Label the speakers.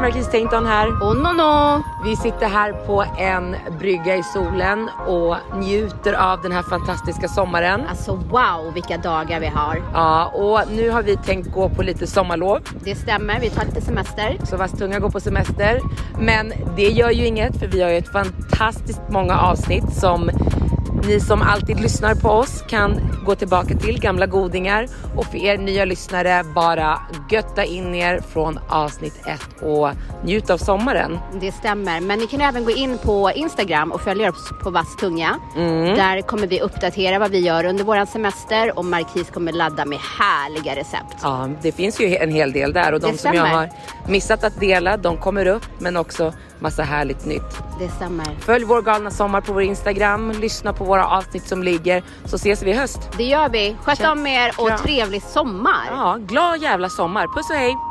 Speaker 1: Marquis Tainton här.
Speaker 2: Och Nono!
Speaker 1: Vi sitter här på en brygga i solen och njuter av den här fantastiska sommaren.
Speaker 2: Alltså wow vilka dagar vi har.
Speaker 1: Ja, och nu har vi tänkt gå på lite sommarlov.
Speaker 2: Det stämmer, vi tar lite semester.
Speaker 1: Så Vastunga går på semester. Men det gör ju inget för vi har ju ett fantastiskt många avsnitt som ni som alltid lyssnar på oss kan gå tillbaka till gamla godingar och för er nya lyssnare bara götta in er från avsnitt 1 och njut av sommaren.
Speaker 2: Det stämmer, men ni kan även gå in på Instagram och följa oss på Vass tunga.
Speaker 1: Mm.
Speaker 2: Där kommer vi uppdatera vad vi gör under våran semester och Marquis kommer ladda med härliga recept.
Speaker 1: Ja, det finns ju en hel del där och de
Speaker 2: Det
Speaker 1: som jag
Speaker 2: stämmer.
Speaker 1: har missat att dela, de kommer upp men också massa härligt nytt.
Speaker 2: Det stämmer.
Speaker 1: Följ vår galna sommar på vår Instagram, lyssna på våra avsnitt som ligger så ses vi i höst.
Speaker 2: Det gör vi. Sköt om er och trevlig sommar.
Speaker 1: Ja, glad jävla sommar. Puss och hej!